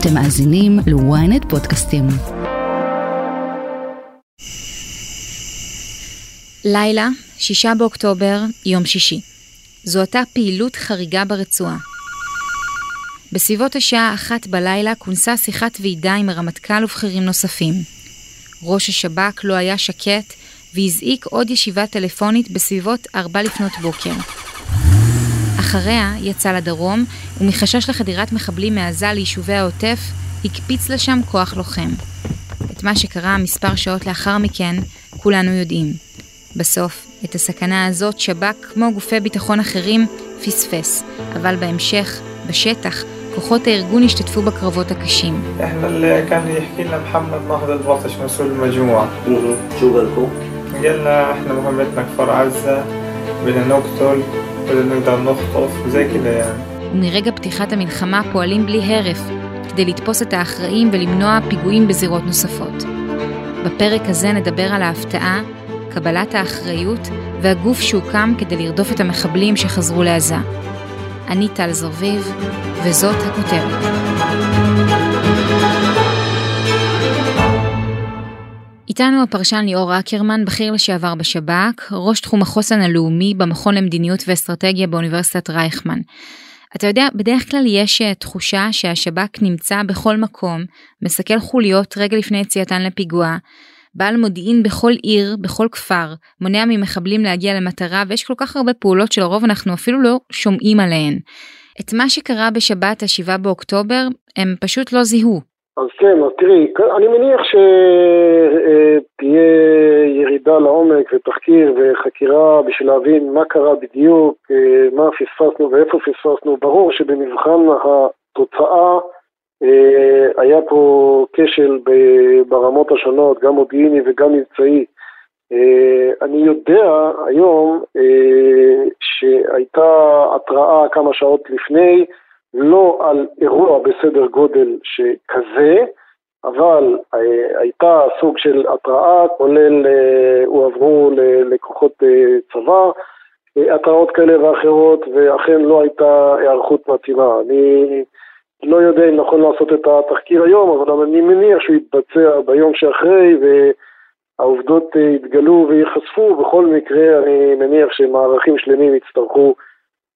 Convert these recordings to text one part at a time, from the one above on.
אתם מאזינים ל-ynet פודקאסטים. לילה, שישה באוקטובר, יום שישי. זו אותה פעילות חריגה ברצועה. בסביבות השעה אחת בלילה כונסה שיחת ועידה עם הרמטכ"ל ובכירים נוספים. ראש השב"כ לא היה שקט והזעיק עוד ישיבה טלפונית בסביבות ארבע לפנות בוקר. אחריה יצא לדרום, ומחשש לחדירת מחבלים מעזה ליישובי העוטף, הקפיץ לשם כוח לוחם. את מה שקרה מספר שעות לאחר מכן, כולנו יודעים. בסוף, את הסכנה הזאת שב"כ, כמו גופי ביטחון אחרים, פספס, אבל בהמשך, בשטח, כוחות הארגון השתתפו בקרבות הקשים. احنا اللي كان يحكي لنا محمد ناهض البطش مسؤول المجموعة شو قالكم؟ قالنا احنا مهمتنا كفار عزة بدنا نقتل ולנו גם לא חטוף, וזה כאילו פתיחת המלחמה פועלים בלי הרף, כדי לתפוס את האחראים ולמנוע פיגועים בזירות נוספות. בפרק הזה נדבר על ההפתעה, קבלת האחריות והגוף שהוקם כדי לרדוף את המחבלים שחזרו לעזה. אני טל זרביב, וזאת הכותרת. איתנו הפרשן ליאור אקרמן, בכיר לשעבר בשב"כ, ראש תחום החוסן הלאומי במכון למדיניות ואסטרטגיה באוניברסיטת רייכמן. אתה יודע, בדרך כלל יש אה, תחושה שהשב"כ נמצא בכל מקום, מסכל חוליות רגע לפני יציאתן לפיגוע, בעל מודיעין בכל עיר, בכל כפר, מונע ממחבלים להגיע למטרה, ויש כל כך הרבה פעולות שלרוב אנחנו אפילו לא שומעים עליהן. את מה שקרה בשבת ה-7 באוקטובר, הם פשוט לא זיהו. אז כן, אז תראי, אני מניח שתהיה ירידה לעומק ותחקיר וחקירה בשביל להבין מה קרה בדיוק, אה, מה פספסנו ואיפה פספסנו. ברור שבמבחן התוצאה אה, היה פה כשל ברמות השונות, גם מודיעיני וגם מבצעי. אה, אני יודע היום שהייתה התראה כמה שעות לפני, לא על אירוע בסדר גודל שכזה, אבל אה, הייתה סוג של התראה, כולל אה, הועברו ללקוחות אה, צבא, התראות כאלה ואחרות, ואכן לא הייתה היערכות מתאימה. אני לא יודע אם נכון לעשות את התחקיר היום, אבל אני מניח שהוא יתבצע ביום שאחרי, והעובדות יתגלו וייחשפו. בכל מקרה, אני מניח שמערכים שלמים יצטרכו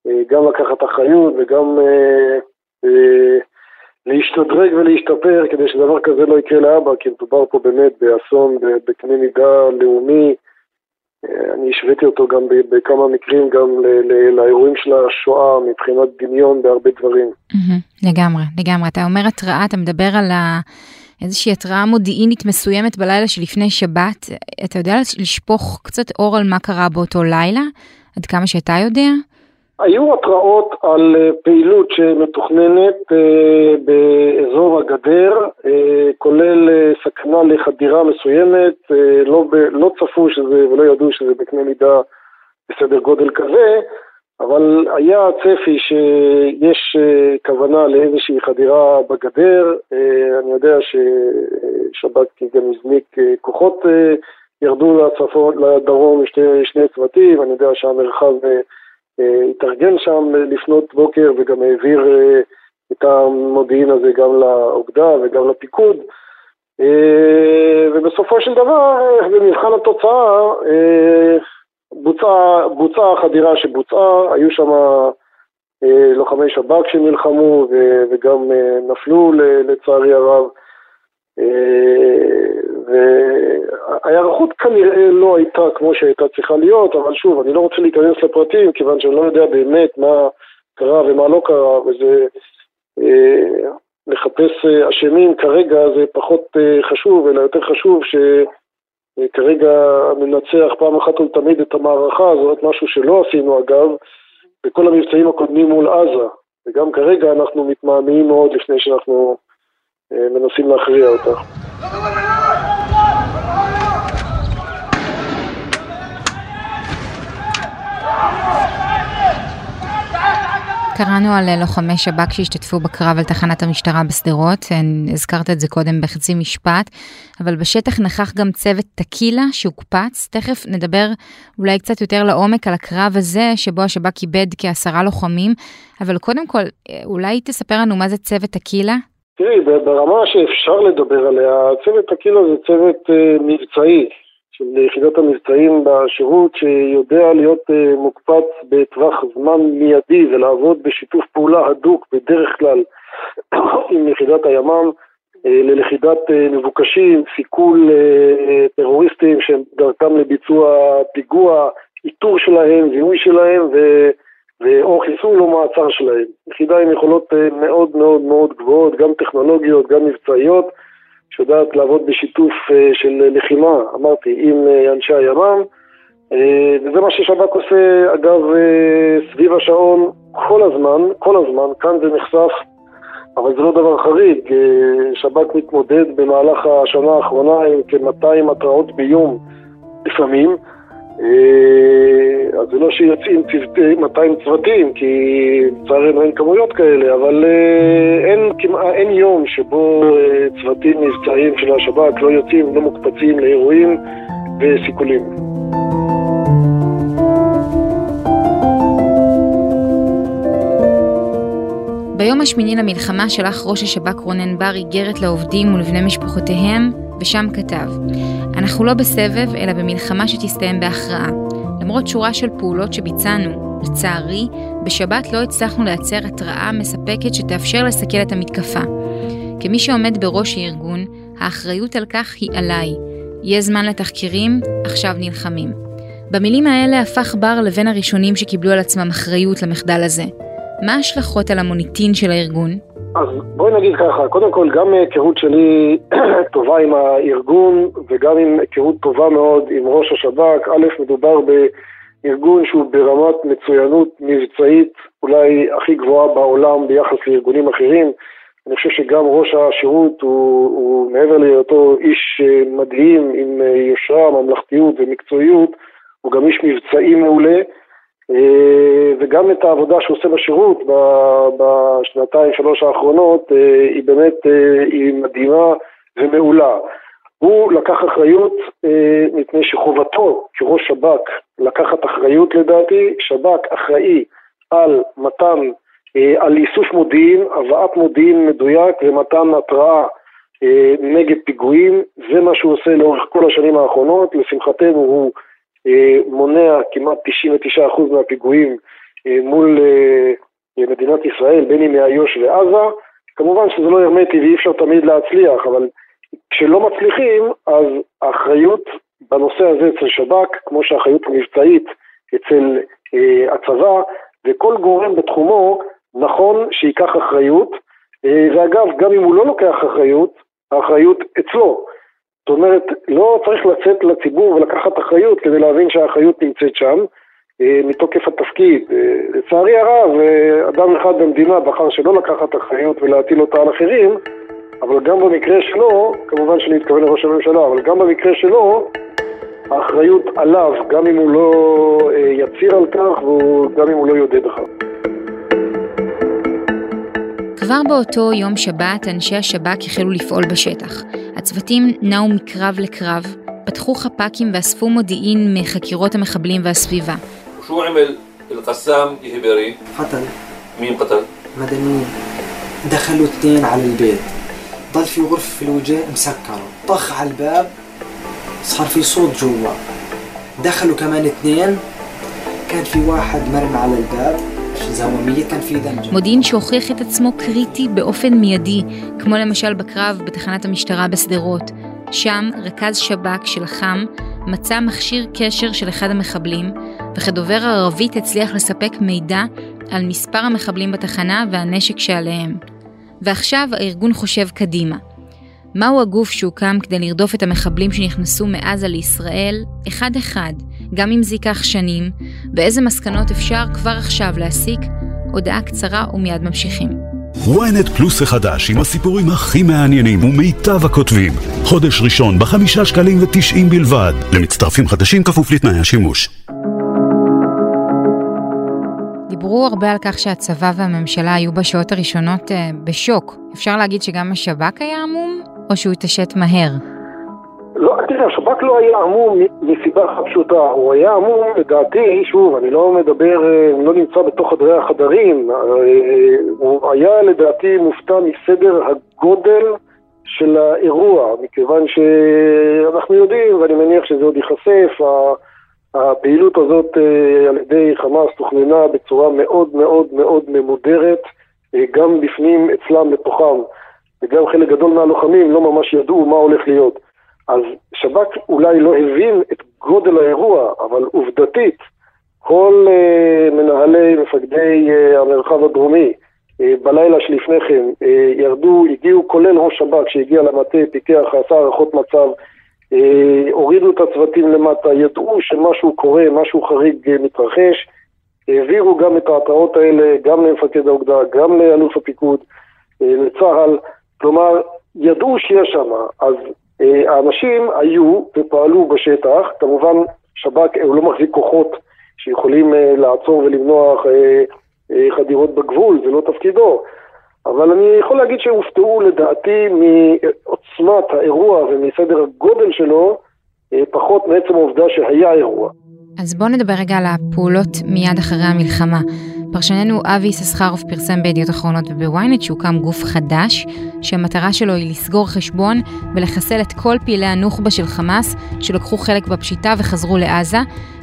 גם לקחת אחריות וגם אה, אה, להשתדרג ולהשתפר כדי שדבר כזה לא יקרה לאבא, כי מדובר פה באמת באסון בקנה מידה לאומי. אני השוויתי אותו גם בכמה מקרים גם לאירועים של השואה מבחינת דמיון בהרבה דברים. לגמרי, לגמרי. אתה אומר התראה, אתה מדבר על איזושהי התראה מודיעינית מסוימת בלילה שלפני שבת. אתה יודע לשפוך קצת אור על מה קרה באותו לילה? עד כמה שאתה יודע? היו התראות על אה, פעילות שמתוכננת אה, באזור הגדר, אה, כולל סכנה לחדירה מסוימת, לא, לא צפו שזה ולא ידעו שזה בקנה מידה בסדר גודל כזה, אבל היה צפי שיש כוונה לאיזושהי חדירה בגדר, אני יודע ששב"כ גם הזניק כוחות, ירדו לצפון, לדרום שני, שני צוותים, אני יודע שהמרחב התארגן שם לפנות בוקר וגם העביר אה, את המודיעין הזה גם לאוגדה וגם לפיקוד. אה, ובסופו של דבר, במבחן התוצאה, בוצעה, בוצעה החדירה שבוצעה, היו שם לוחמי שב"כ שנלחמו וגם נפלו לצערי הרב. וההיערכות כנראה לא הייתה כמו שהייתה צריכה להיות, אבל שוב, אני לא רוצה להיכנס לפרטים, כיוון שאני לא יודע באמת מה קרה ומה לא קרה, וזה... אה, לחפש אה, אשמים כרגע זה פחות אה, חשוב, אלא יותר חשוב שכרגע ננצח פעם אחת ולתמיד את המערכה הזאת, משהו שלא עשינו אגב, בכל המבצעים הקודמים מול עזה, וגם כרגע אנחנו מתמהמהים מאוד לפני שאנחנו מנסים להכריע אותה. קראנו על אה, לוחמי שב"כ שהשתתפו בקרב על תחנת המשטרה בשדרות, אה, הזכרת את זה קודם בחצי משפט, אבל בשטח נכח גם צוות טקילה שהוקפץ, תכף נדבר אולי קצת יותר לעומק על הקרב הזה, שבו השב"כ איבד כעשרה לוחמים, אבל קודם כל, אה, אולי תספר לנו מה זה צוות טקילה? תראי, ברמה שאפשר לדבר עליה, צוות הקילה זה צוות מבצעי של יחידת המבצעים בשירות שיודע להיות uh, מוקפץ בטווח זמן מיידי ולעבוד בשיתוף פעולה הדוק בדרך כלל עם יחידת הימ"מ uh, ללכידת uh, מבוקשים, סיכול טרוריסטים שהם דרכם לביצוע פיגוע, איתור שלהם, זיהוי שלהם ו... או חיסול או מעצר שלהם. יחידה עם יכולות אה, מאוד מאוד מאוד גבוהות, גם טכנולוגיות, גם מבצעיות, שיודעת לעבוד בשיתוף אה, של לחימה, אמרתי, עם אה, אנשי הימ"מ, וזה מה ששב"כ עושה, אגב, סביב השעון כל הזמן, כל הזמן, כאן זה נחשף, אבל זה לא דבר חריג, שב"כ מתמודד במהלך השנה האחרונה עם כ-200 התראות ביום לפעמים, אה, אז זה לא שיוצאים 200 צוותים, כי לצערנו אין כמויות כאלה, אבל אה, אין, כמעט, אין יום שבו אה, צוותים מבצעיים של השב"כ לא יוצאים, לא מוקפצים לאירועים וסיכולים. ביום השמיני למלחמה שלח ראש השב"כ רונן בר איגרת לעובדים ולבני משפחותיהם, ושם כתב: אנחנו לא בסבב, אלא במלחמה שתסתיים בהכרעה. למרות שורה של פעולות שביצענו, לצערי, בשבת לא הצלחנו לייצר התראה מספקת שתאפשר לסכל את המתקפה. כמי שעומד בראש הארגון, האחריות על כך היא עליי. יהיה זמן לתחקירים, עכשיו נלחמים. במילים האלה הפך בר לבין הראשונים שקיבלו על עצמם אחריות למחדל הזה. מה ההשלכות על המוניטין של הארגון? אז בואי נגיד ככה, קודם כל גם היכרות שלי טובה עם הארגון וגם עם היכרות טובה מאוד עם ראש השב"כ, א', מדובר בארגון שהוא ברמת מצוינות מבצעית אולי הכי גבוהה בעולם ביחס לארגונים אחרים. אני חושב שגם ראש השירות הוא, הוא מעבר להיותו איש אה, מדהים עם אה, יושרה, ממלכתיות ומקצועיות, הוא גם איש מבצעי מעולה. אה, וגם את העבודה שהוא עושה בשירות בשנתיים שלוש האחרונות אה, היא באמת אה, היא מדהימה ומעולה. הוא לקח אחריות מפני שחובתו כראש שב"כ לקחת אחריות לדעתי, שב"כ אחראי על מתן, על איסוף מודיעין, הבאת מודיעין מדויק ומתן התראה נגד פיגועים, זה מה שהוא עושה לאורך כל השנים האחרונות, לשמחתנו הוא מונע כמעט 99% מהפיגועים אה, מול אה, מדינת ישראל, בין אם מאיו"ש ועזה. כמובן שזה לא הרמטי ואי אפשר תמיד להצליח, אבל כשלא מצליחים, אז האחריות בנושא הזה אצל שב"כ, כמו שהאחריות המבצעית אצל אה, הצבא, וכל גורם בתחומו נכון שייקח אחריות, אה, ואגב, גם אם הוא לא לוקח אחריות, האחריות אצלו. זאת אומרת, לא צריך לצאת לציבור ולקחת אחריות כדי להבין שהאחריות נמצאת שם, אה, מתוקף התפקיד. אה, לצערי הרב, אה, אדם אחד במדינה בחר שלא לקחת אחריות ולהטיל אותה על אחרים, אבל גם במקרה שלו, כמובן שאני מתכוון לראש הממשלה, אבל גם במקרה שלו, האחריות עליו, גם אם הוא לא יצהיר על כך וגם אם הוא לא יודד אחר. כבר באותו יום שבת אנשי השב"כ החלו לפעול בשטח. הצוותים נעו מקרב לקרב, פתחו חפ"קים ואספו מודיעין מחקירות המחבלים והסביבה. شو عمل القسام يهبري؟ قتل مين قتل؟ مدنيين دخلوا اثنين على البيت ضل في غرفة في الوجه مسكرة طخ على الباب صار في صوت جوا دخلوا كمان اثنين كان في واحد مرمى على الباب מודיעין שהוכיח את עצמו קריטי באופן מיידי, כמו למשל בקרב בתחנת המשטרה בשדרות. שם רכז שב"כ שלחם מצא מכשיר קשר של אחד המחבלים, וכדובר ערבית הצליח לספק מידע על מספר המחבלים בתחנה והנשק שעליהם. ועכשיו הארגון חושב קדימה. מהו הגוף שהוקם כדי לרדוף את המחבלים שנכנסו מעזה לישראל, אחד-אחד, גם אם זה ייקח שנים, ואיזה מסקנות אפשר כבר עכשיו להסיק, הודעה קצרה ומיד ממשיכים. ynet פלוס החדש עם הסיפורים הכי מעניינים ומיטב הכותבים. חודש ראשון בחמישה שקלים ותשעים בלבד. למצטרפים חדשים כפוף לתנאי השימוש. דיברו הרבה על כך שהצבא והממשלה היו בשעות הראשונות אה, בשוק. אפשר להגיד שגם השב"כ היה עמום, או שהוא התעשת מהר? תראה, השב"כ לא היה אמור מסיבה אחת פשוטה, הוא היה אמור, לדעתי, שוב, אני לא מדבר, אה, לא נמצא בתוך חדרי החדרים, אה, הוא היה לדעתי מופתע מסדר הגודל של האירוע, מכיוון שאנחנו יודעים, ואני מניח שזה עוד ייחשף, הפעילות הזאת אה, על ידי חמאס תוכננה בצורה מאוד מאוד מאוד ממודרת, גם בפנים אצלם לתוכם, וגם חלק גדול מהלוחמים לא ממש ידעו מה הולך להיות. אז שב"כ אולי לא הבין את גודל האירוע, אבל עובדתית, כל uh, מנהלי, מפקדי uh, המרחב הדרומי, uh, בלילה שלפני כן, uh, ירדו, הגיעו, כולל ראש שב"כ שהגיע למטה, פיקח, עשה הערכות מצב, uh, הורידו את הצוותים למטה, ידעו שמשהו קורה, משהו חריג uh, מתרחש, העבירו גם את ההתראות האלה, גם למפקד האוגדה, גם לאלוף הפיקוד, uh, לצה"ל, כלומר, ידעו שיש שם, אז אה, האנשים היו ופעלו בשטח, כמובן שב"כ הוא לא מחזיק כוחות שיכולים אה, לעצור ולמנוע אה, חדירות בגבול, זה לא תפקידו. אבל אני יכול להגיד שהופתעו לדעתי מעוצמת האירוע ומסדר הגודל שלו, פחות מעצם העובדה שהיה אירוע. אז בואו נדבר רגע על הפעולות מיד אחרי המלחמה. פרשננו אבי יששכרוף פרסם בידיעות אחרונות ובוויינט שהוקם גוף חדש, שהמטרה שלו היא לסגור חשבון ולחסל את כל פעילי הנוח'בה של חמאס שלקחו חלק בפשיטה וחזרו לעזה,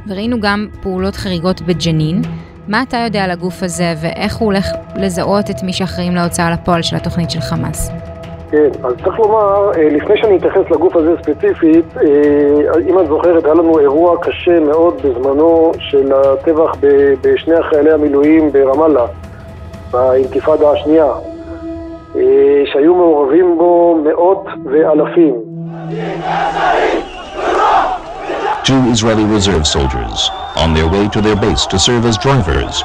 וראינו גם פעולות חריגות בג'נין. מה אתה יודע על הגוף הזה ואיך הוא הולך לזהות את מי שאחראים להוצאה לפועל של התוכנית של חמאס? כן, אז צריך לומר, אה, לפני שאני אתייחס לגוף הזה ספציפית, אה, אם את זוכרת, היה לנו אירוע קשה מאוד בזמנו של הטבח בשני החיילי המילואים ברמאללה, באינתיפאדה השנייה, אה, שהיו מעורבים בו מאות ואלפים. Two Israeli reserve soldiers, on their way to their base to serve as drivers,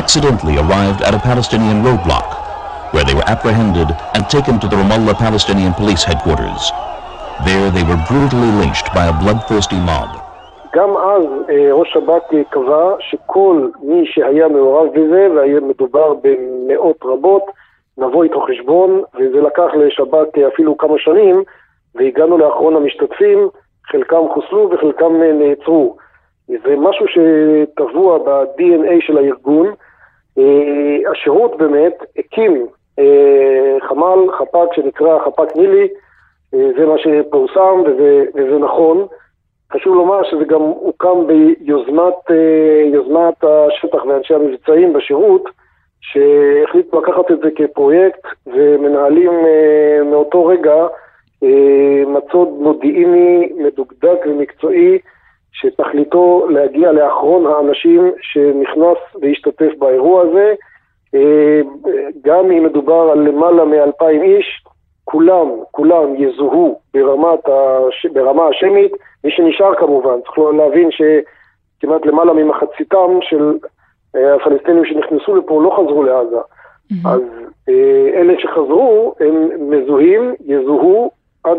accidentally arrived at a Palestinian roadblock where they were apprehended and taken to the Ramallah Palestinian police headquarters. There they were brutally lynched by a bloodthirsty mob. גם אז ראש שב"כ קבע שכל מי שהיה מעורב בזה, והיה מדובר במאות רבות, נבוא איתו חשבון, וזה לקח לשב"כ אפילו כמה שנים, והגענו לאחרון המשתתפים, חלקם חוסלו וחלקם נעצרו. זה משהו שטבוע ב-DNA של הארגון. השירות באמת הקים אה, חמ"ל, חפ"ק שנקרא חפ"ק נילי, אה, זה מה שפורסם וזה, וזה נכון. חשוב לומר שזה גם הוקם ביוזמת אה, השטח ואנשי המבצעים בשירות, שהחליטו לקחת את זה כפרויקט ומנהלים מאותו רגע מצוד מודיעיני מדוקדק ומקצועי שתכליתו להגיע לאחרון האנשים שנכנס והשתתף באירוע הזה. אה, גם אם מדובר על למעלה מאלפיים איש, כולם, כולם יזוהו ברמת הש... ברמה השמית, מי שנשאר כמובן, צריך להבין שכמעט למעלה ממחציתם של אה, הפלסטינים שנכנסו לפה לא חזרו לעזה. Mm-hmm. אז אה, אלה שחזרו הם מזוהים, יזוהו עד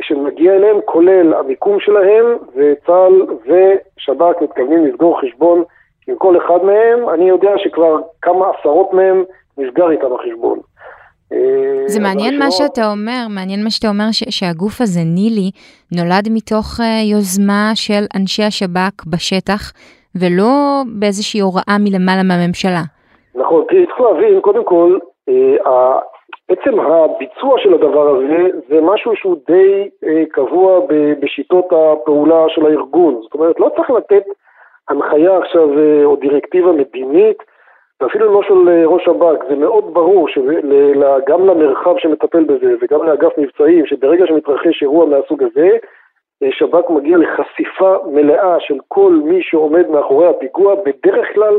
שנגיע אליהם, כולל המיקום שלהם, וצה"ל ושב"כ מתכוונים לסגור חשבון עם כל אחד מהם, אני יודע שכבר כמה עשרות מהם נסגר איתם החשבון. אה, זה מעניין מה שאתה אומר, מעניין מה שאתה אומר ש- שהגוף הזה, נילי, נולד מתוך uh, יוזמה של אנשי השב"כ בשטח, ולא באיזושהי הוראה מלמעלה מהממשלה. נכון, תראי, צריך להבין, קודם כל, uh, עצם הביצוע של הדבר הזה זה משהו שהוא די קבוע ב- בשיטות הפעולה של הארגון. זאת אומרת, לא צריך לתת הנחיה עכשיו אה, או דירקטיבה מדינית, ואפילו לא של אה, ראש שב"כ, זה מאוד ברור שגם למרחב שמטפל בזה וגם לאגף מבצעים, שברגע שמתרחש אירוע מהסוג הזה, אה, שב"כ מגיע לחשיפה מלאה של כל מי שעומד מאחורי הפיגוע, בדרך כלל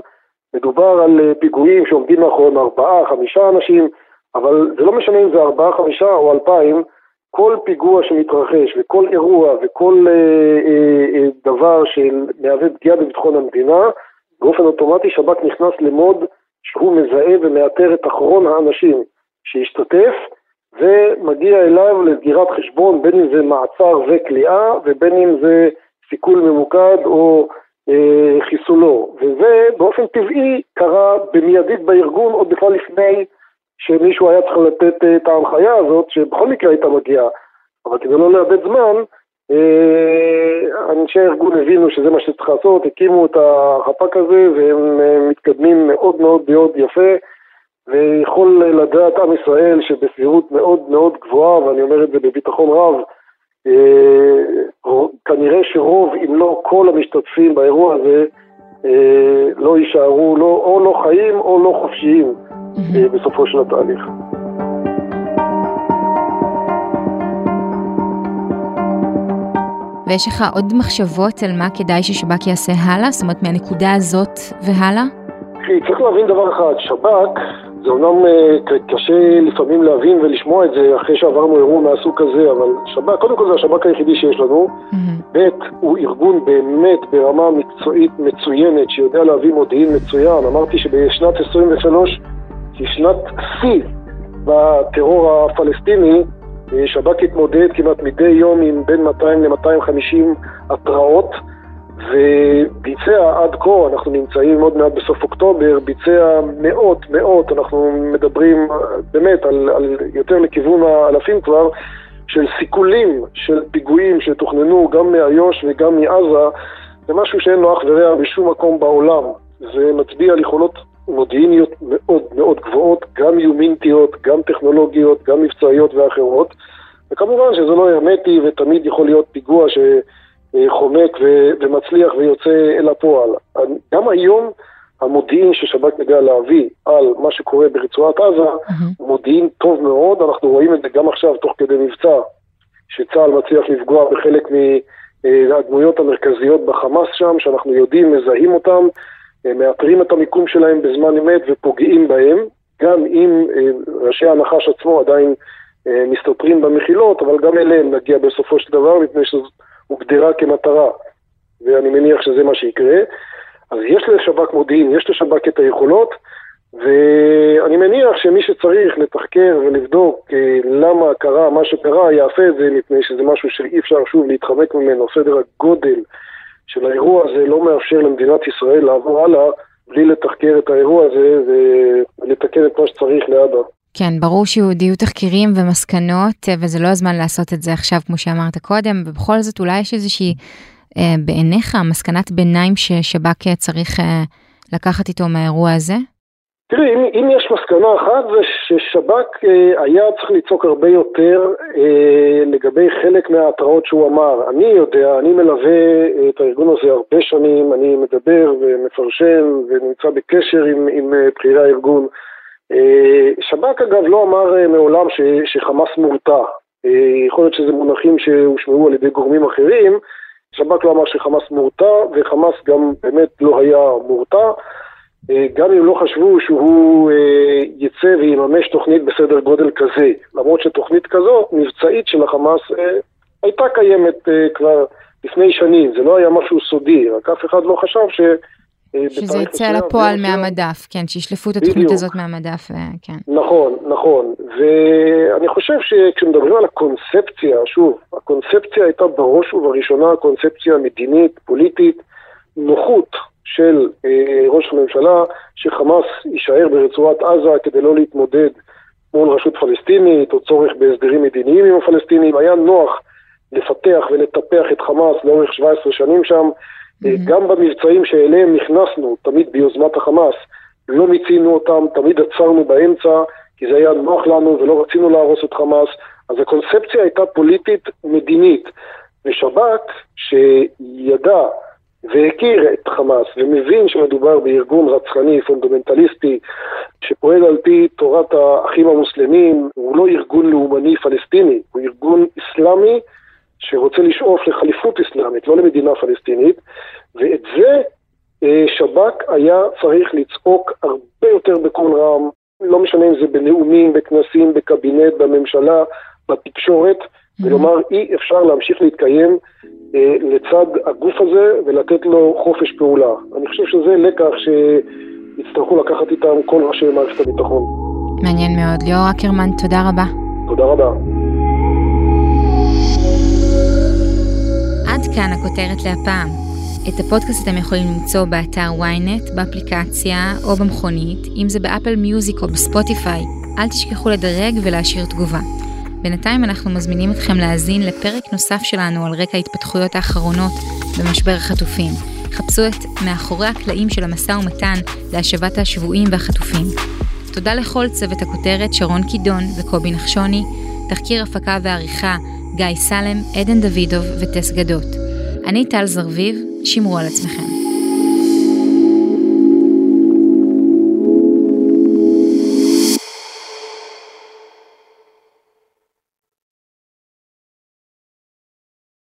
מדובר על פיגועים שעומדים מאחוריהם ארבעה, חמישה אנשים, אבל זה לא משנה אם זה ארבעה, חמישה או אלפיים, כל פיגוע שמתרחש וכל אירוע וכל אה, אה, אה, דבר שמהווה פגיעה בביטחון המדינה, באופן אוטומטי שב"כ נכנס למוד שהוא מזהה ומאתר את אחרון האנשים שהשתתף ומגיע אליו לסגירת חשבון, בין אם זה מעצר וכליאה ובין אם זה סיכול ממוקד או אה, חיסולו. וזה באופן טבעי קרה במיידית בארגון עוד בכלל לפני שמישהו היה צריך לתת אה, את ההנחיה הזאת, שבכל מקרה הייתה מגיעה. אבל כדי לא לאבד זמן, אה, אנשי הארגון הבינו שזה מה שצריך לעשות, הקימו את החפ"ק הזה והם אה, מתקדמים מאוד מאוד מאוד יפה ויכול לדעת עם ישראל שבסבירות מאוד מאוד גבוהה, ואני אומר את זה בביטחון רב, כנראה שרוב, אם לא כל המשתתפים באירוע הזה, לא יישארו לא, או לא חיים או לא חופשיים בסופו של התהליך. ויש לך עוד מחשבות על מה כדאי ששב"כ יעשה הלאה? זאת אומרת, מהנקודה הזאת והלאה? תראי, צריך להבין דבר אחד, שב"כ, זה אומנם אה, קשה לפעמים להבין ולשמוע את זה אחרי שעברנו אירוע מהסוג כזה, אבל שב"כ, קודם כל זה השב"כ היחידי שיש לנו, ב', הוא ארגון באמת ברמה מקצועית מצוינת, שיודע להביא מודיעין מצוין. אמרתי שבשנת 23 היא שנת שיא בטרור הפלסטיני, שב"כ התמודד כמעט מדי יום עם בין 200 ל-250 התראות וביצע עד כה, אנחנו נמצאים עוד מעט בסוף אוקטובר, ביצע מאות, מאות, אנחנו מדברים באמת על, על יותר לכיוון האלפים כבר, של סיכולים של פיגועים שתוכננו גם מאיו"ש וגם מעזה, זה משהו שאין לו אח ורע בשום מקום בעולם. זה מצביע על יכולות מודיעיניות מאוד מאוד גבוהות, גם יומינטיות, גם טכנולוגיות, גם מבצעיות ואחרות. וכמובן שזה לא הרמטי ותמיד יכול להיות פיגוע שחומק ומצליח ויוצא אל הפועל. גם היום המודיעין ששב"כ יודע להביא על מה שקורה ברצועת עזה הוא מודיעין טוב מאוד, אנחנו רואים את זה גם עכשיו תוך כדי מבצע, שצה"ל מצליח לפגוע בחלק מהדמויות המרכזיות בחמאס שם, שאנחנו יודעים, מזהים אותם, מאתרים את המיקום שלהם בזמן אמת ופוגעים בהם, גם אם אה, ראשי הנחש עצמו עדיין אה, מסתתרים במחילות, אבל גם אליהם נגיע בסופו של דבר, מפני שזו הוגדרה כמטרה, ואני מניח שזה מה שיקרה. אז יש לשב"כ מודיעין, יש לשב"כ את היכולות, ואני מניח שמי שצריך לתחקר ולבדוק אה, למה קרה מה שקרה, יעשה את זה, מפני שזה משהו שאי אפשר שוב להתחמק ממנו. סדר הגודל של האירוע הזה לא מאפשר למדינת ישראל לעבור הלאה בלי לתחקר את האירוע הזה ולתקן את מה שצריך לאבא. כן, ברור שיהיו תחקירים ומסקנות, אה, וזה לא הזמן לעשות את זה עכשיו, כמו שאמרת קודם, ובכל זאת אולי יש איזושהי, בעיניך, מסקנת ביניים ששב"כ צריך אה, לקחת איתו מהאירוע הזה? תראי, אם, אם יש מסקנה אחת זה ששב"כ אה, היה צריך לצעוק הרבה יותר אה, לגבי חלק מההתראות שהוא אמר. אני יודע, אני מלווה את הארגון הזה הרבה שנים, אני מדבר ומפרשן ונמצא בקשר עם, עם בכירי הארגון. אה, שב"כ אגב לא אמר אה, מעולם ש, שחמאס מורתע. אה, יכול להיות שזה מונחים שהושמעו על ידי גורמים אחרים. שב"כ לא אמר שחמאס מורתע, וחמאס גם באמת לא היה מורתע. גם אם לא חשבו שהוא יצא ויממש תוכנית בסדר גודל כזה. למרות שתוכנית כזאת, מבצעית של החמאס, הייתה קיימת כבר לפני שנים. זה לא היה משהו סודי, רק אף אחד לא חשב ש... אה, שזה יצא לפועל מהמדף, כן, שישלפו את התוכנית הזאת מהמדף, אה, כן. נכון, נכון, ואני חושב שכשמדברים על הקונספציה, שוב, הקונספציה הייתה בראש ובראשונה קונספציה מדינית, פוליטית, נוחות של אה, ראש הממשלה, שחמאס יישאר ברצועת עזה כדי לא להתמודד מול רשות פלסטינית, או צורך בהסדרים מדיניים עם הפלסטינים, היה נוח לפתח ולטפח את חמאס לאורך 17 שנים שם, Mm-hmm. גם במבצעים שאליהם נכנסנו, תמיד ביוזמת החמאס, לא מיצינו אותם, תמיד עצרנו באמצע, כי זה היה נוח לנו ולא רצינו להרוס את חמאס, אז הקונספציה הייתה פוליטית מדינית. ושב"כ, שידע והכיר את חמאס ומבין שמדובר בארגון רצחני, פונדמנטליסטי, שפועל על פי תורת האחים המוסלמים, הוא לא ארגון לאומני פלסטיני, הוא ארגון אסלאמי שרוצה לשאוף לחליפות אסלאמית, לא למדינה פלסטינית, ואת זה אה, שב"כ היה צריך לצעוק הרבה יותר בקול רם, לא משנה אם זה בנאומים, בכנסים, בקבינט, בממשלה, בתקשורת, mm-hmm. ולומר אי אפשר להמשיך להתקיים אה, לצד הגוף הזה ולתת לו חופש פעולה. אני חושב שזה לקח שיצטרכו לקחת איתם כל ראשי מערכת הביטחון. מעניין מאוד. ליאור אקרמן, תודה רבה. תודה רבה. כאן הכותרת להפעם. את הפודקאסט אתם יכולים למצוא באתר ynet, באפליקציה או במכונית, אם זה באפל מיוזיק או בספוטיפיי. אל תשכחו לדרג ולהשאיר תגובה. בינתיים אנחנו מזמינים אתכם להאזין לפרק נוסף שלנו על רקע ההתפתחויות האחרונות במשבר החטופים. חפשו את מאחורי הקלעים של המשא ומתן להשבת השבויים והחטופים. תודה לכל צוות הכותרת שרון קידון וקובי נחשוני, תחקיר הפקה ועריכה גיא סלם, עדן דוידוב וטס גדות. אני טל זרביב, שמרו על עצמכם.